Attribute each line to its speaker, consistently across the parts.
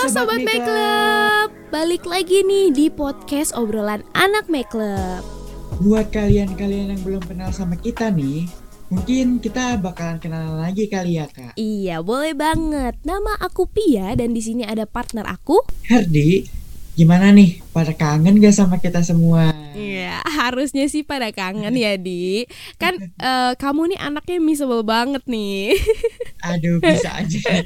Speaker 1: Halo Sobat Make Club, balik lagi nih di podcast obrolan anak Make Club.
Speaker 2: Buat kalian-kalian yang belum kenal sama kita nih, mungkin kita bakalan kenalan lagi kali ya kak.
Speaker 1: Iya, boleh banget. Nama aku Pia dan di sini ada partner aku.
Speaker 2: Herdi, gimana nih? Pada kangen gak sama kita semua?
Speaker 1: Iya, harusnya sih pada kangen ya Di. Kan eh, kamu nih anaknya miserable banget nih.
Speaker 2: Aduh, bisa aja.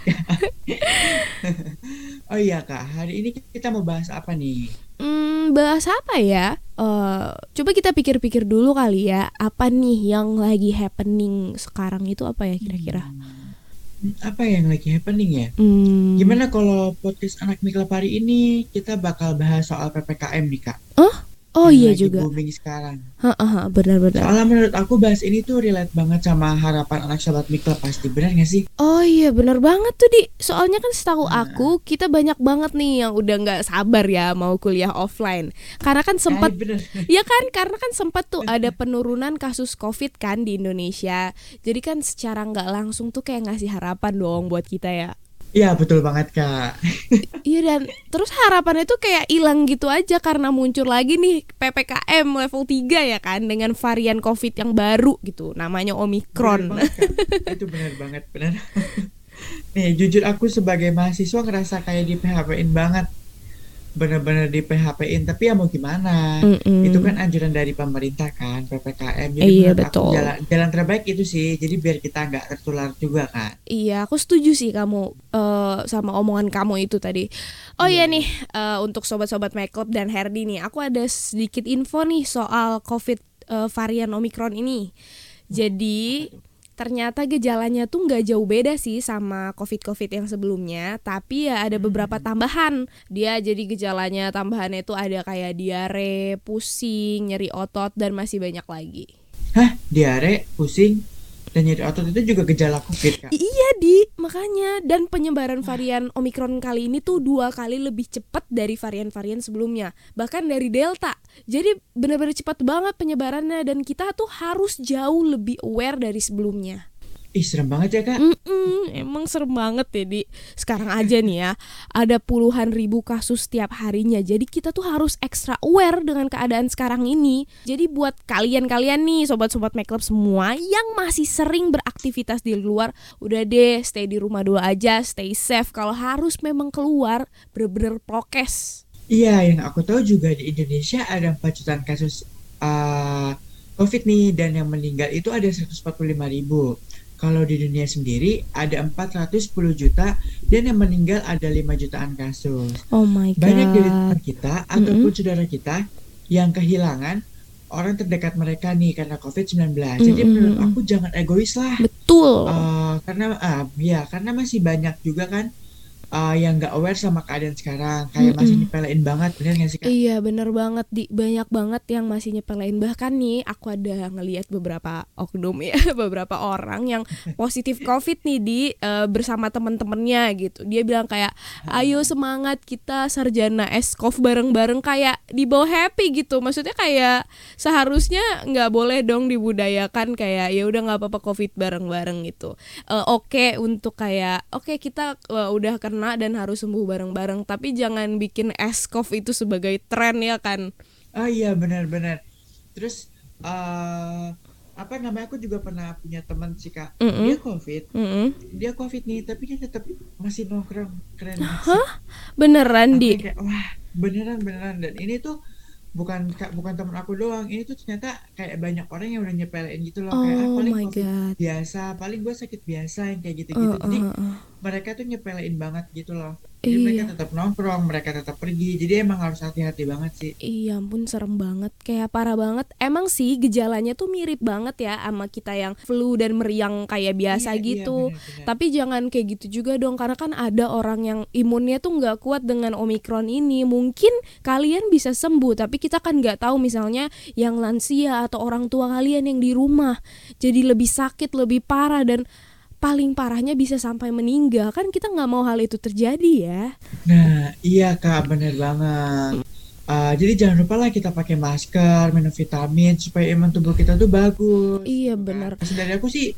Speaker 2: oh iya kak, hari ini kita mau bahas apa nih?
Speaker 1: Hmm, bahas apa ya? Eh, coba kita pikir-pikir dulu kali ya. Apa nih yang lagi happening sekarang itu apa ya kira-kira?
Speaker 2: Hmm, Apa yang lagi happening ya?
Speaker 1: Hmm.
Speaker 2: Gimana kalau podcast anak Miklab hari ini kita bakal bahas soal PPKM nih kak?
Speaker 1: Oh
Speaker 2: Yang
Speaker 1: iya
Speaker 2: lagi
Speaker 1: juga.
Speaker 2: booming sekarang.
Speaker 1: Heeh, benar-benar.
Speaker 2: Soalnya menurut aku bahas ini tuh relate banget sama harapan anak sobat Miklab pasti benar gak sih?
Speaker 1: Oh iya bener banget tuh di Soalnya kan setahu
Speaker 2: Nah.
Speaker 1: aku Kita banyak banget nih yang udah nggak sabar ya Mau kuliah offline Karena kan sempat
Speaker 2: Eh.
Speaker 1: Ya kan karena kan sempat tuh ada penurunan kasus covid kan di Indonesia Jadi kan secara nggak langsung tuh kayak ngasih harapan dong buat kita ya
Speaker 2: Iya betul banget kak.
Speaker 1: Iya dan terus harapannya tuh kayak hilang gitu aja Karena muncul lagi nih PPKM level 3 ya kan Dengan varian covid yang baru gitu Namanya
Speaker 2: Bener banget, Kak. Itu benar banget, benar. Nih, jujur aku sebagai mahasiswa ngerasa kayak di PHP-in banget. Bener-bener di PHP-in, tapi ya mau gimana?
Speaker 1: Mm-mm.
Speaker 2: Itu kan anjuran dari pemerintah kan, PPKM. Jadi
Speaker 1: Iya,
Speaker 2: menurut aku
Speaker 1: betul.
Speaker 2: jalan, jalan terbaik itu sih. Jadi biar kita nggak tertular juga kan.
Speaker 1: Iya, aku setuju sih kamu eh, sama omongan kamu itu tadi. Oh iya
Speaker 2: Iya.
Speaker 1: nih, eh, untuk sobat-sobat Make Club dan Herdi nih, aku ada sedikit info nih soal COVID eh, varian Omicron ini. Jadi ternyata gejalanya tuh nggak jauh beda sih sama COVID-COVID yang sebelumnya, tapi ya ada beberapa tambahan. Dia jadi gejalanya tambahannya itu ada kayak diare, pusing, nyeri otot dan masih banyak lagi.
Speaker 2: Hah? Diare, pusing, dan nyeri otot itu juga gejala COVID kak?
Speaker 1: Iya di makanya dan penyebaran varian Omicron kali ini tuh dua kali lebih cepat dari varian-varian sebelumnya bahkan dari Delta jadi benar-benar cepat banget penyebarannya dan kita tuh harus jauh lebih aware dari sebelumnya.
Speaker 2: Ih, serem banget ya kak.
Speaker 1: Mm-mm, emang serem banget ya di. Sekarang aja nih ya ada puluhan ribu kasus setiap harinya. Jadi kita tuh harus extra aware dengan keadaan sekarang ini. Jadi buat kalian-kalian nih sobat-sobat make Club semua yang masih sering beraktivitas di luar udah deh stay di rumah dulu aja stay safe. Kalau harus memang keluar bener-bener prokes.
Speaker 2: Iya, yang aku tahu juga di Indonesia ada 4 jutaan kasus uh, COVID nih dan yang meninggal itu ada 145 ribu. Kalau di dunia sendiri ada 410 juta dan yang meninggal ada 5 jutaan kasus.
Speaker 1: oh my god
Speaker 2: Banyak dari teman kita ataupun saudara kita yang kehilangan orang terdekat mereka nih karena COVID-19. Jadi
Speaker 1: Mm-mm.
Speaker 2: menurut aku jangan egois lah.
Speaker 1: betul
Speaker 2: Uh, karena ah ya karena masih banyak juga kan uh, yang nggak aware sama keadaan sekarang. Kayak masih
Speaker 1: Mm-mm.
Speaker 2: nyepelein banget bener nggak sih kak?
Speaker 1: Iya bener banget. Di banyak banget yang masih nyepelein. Bahkan nih aku ada ngelihat beberapa oknum ya beberapa orang yang positif covid nih di eh, bersama temen-temennya gitu. Dia bilang kayak ayo semangat kita sarjana eskov bareng-bareng. Kayak di bawah happy gitu. Maksudnya kayak seharusnya nggak boleh dong dibudayakan kayak ya udah nggak apa-apa covid bareng-bareng gitu. Eh, oke untuk kayak oke kita eh, udah kena dan harus sembuh bareng-bareng tapi jangan bikin eskov itu sebagai tren ya kan
Speaker 2: Oh iya benar-benar. Terus uh, apa namanya aku juga pernah punya teman sih kak.
Speaker 1: Mm-mm.
Speaker 2: Dia covid,
Speaker 1: Mm-mm.
Speaker 2: dia covid nih tapi dia tetap masih nongkrong keren.
Speaker 1: Hah? beneran
Speaker 2: Aku
Speaker 1: di
Speaker 2: kayak wah beneran beneran dan ini tuh bukan kak bukan teman aku doang. Ini tuh ternyata kayak banyak orang yang udah nyepelein gitu loh kayak ah,
Speaker 1: oh
Speaker 2: paling
Speaker 1: my god
Speaker 2: biasa, paling gue sakit biasa yang kayak gitu-gitu.
Speaker 1: Uh,
Speaker 2: Jadi
Speaker 1: uh, uh.
Speaker 2: Mereka tuh nyepelein banget gitu loh. Jadi mereka
Speaker 1: Iya.
Speaker 2: tetap nongkrong, mereka tetap pergi. Jadi emang harus hati-hati banget sih.
Speaker 1: Iya ampun serem banget Kayak parah banget Emang sih gejalanya tuh mirip banget ya Sama kita yang flu dan meriang kayak biasa
Speaker 2: Iya, iya,
Speaker 1: gitu
Speaker 2: benar-benar.
Speaker 1: Tapi jangan kayak gitu juga dong Karena kan ada orang yang imunnya tuh nggak kuat dengan Omikron ini Mungkin kalian bisa sembuh Tapi kita kan nggak tahu misalnya Yang lansia atau orang tua kalian yang di rumah Jadi lebih sakit, lebih parah Dan paling parahnya bisa sampai meninggal Kan kita nggak mau hal itu terjadi ya
Speaker 2: Nah, iya Kak, bener banget. Uh, jadi jangan lupa lah kita pakai masker, minum vitamin supaya imun tubuh kita tuh bagus.
Speaker 1: Iya benar
Speaker 2: Terus dari aku sih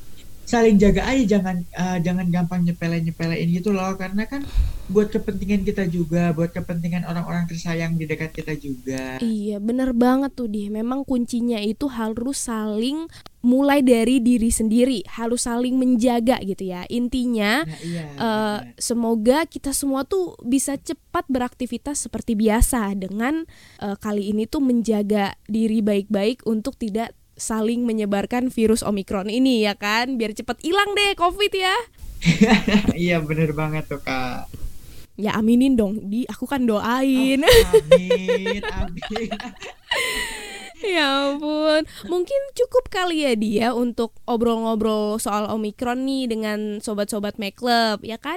Speaker 2: saling jaga aja jangan uh, jangan gampang nyepele nyepelein gitu loh. Karena kan buat kepentingan kita juga buat kepentingan orang-orang tersayang di dekat kita juga.
Speaker 1: Iya bener banget tuh di memang kuncinya itu harus saling mulai dari diri sendiri harus saling menjaga gitu ya. Intinya
Speaker 2: nah, iya,
Speaker 1: uh, semoga kita semua tuh bisa cepat beraktivitas seperti biasa dengan uh, kali ini tuh menjaga diri baik-baik untuk tidak saling menyebarkan virus Omikron ini ya kan? Biar cepet hilang deh COVID ya.
Speaker 2: Iya bener banget tuh kak.
Speaker 1: Ya aminin dong. Di aku kan doain.
Speaker 2: Oh, amin amin.
Speaker 1: Ya ampun. Mungkin cukup kali ya dia untuk obrol-ngobrol soal Omikron nih dengan sobat-sobat make club ya kan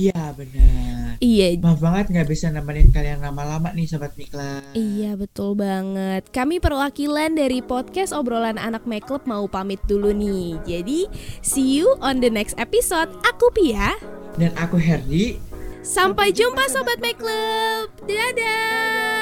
Speaker 2: Iya benar.
Speaker 1: Iya.
Speaker 2: Maaf banget nggak bisa nemenin kalian lama-lama nih sobat Mikla.
Speaker 1: Iya betul banget. Kami perwakilan dari podcast obrolan anak Club mau pamit dulu nih. Jadi see you on the next episode. Aku Pia.
Speaker 2: Dan aku Herdi.
Speaker 1: Sampai jumpa sobat. Dadah. Dadah.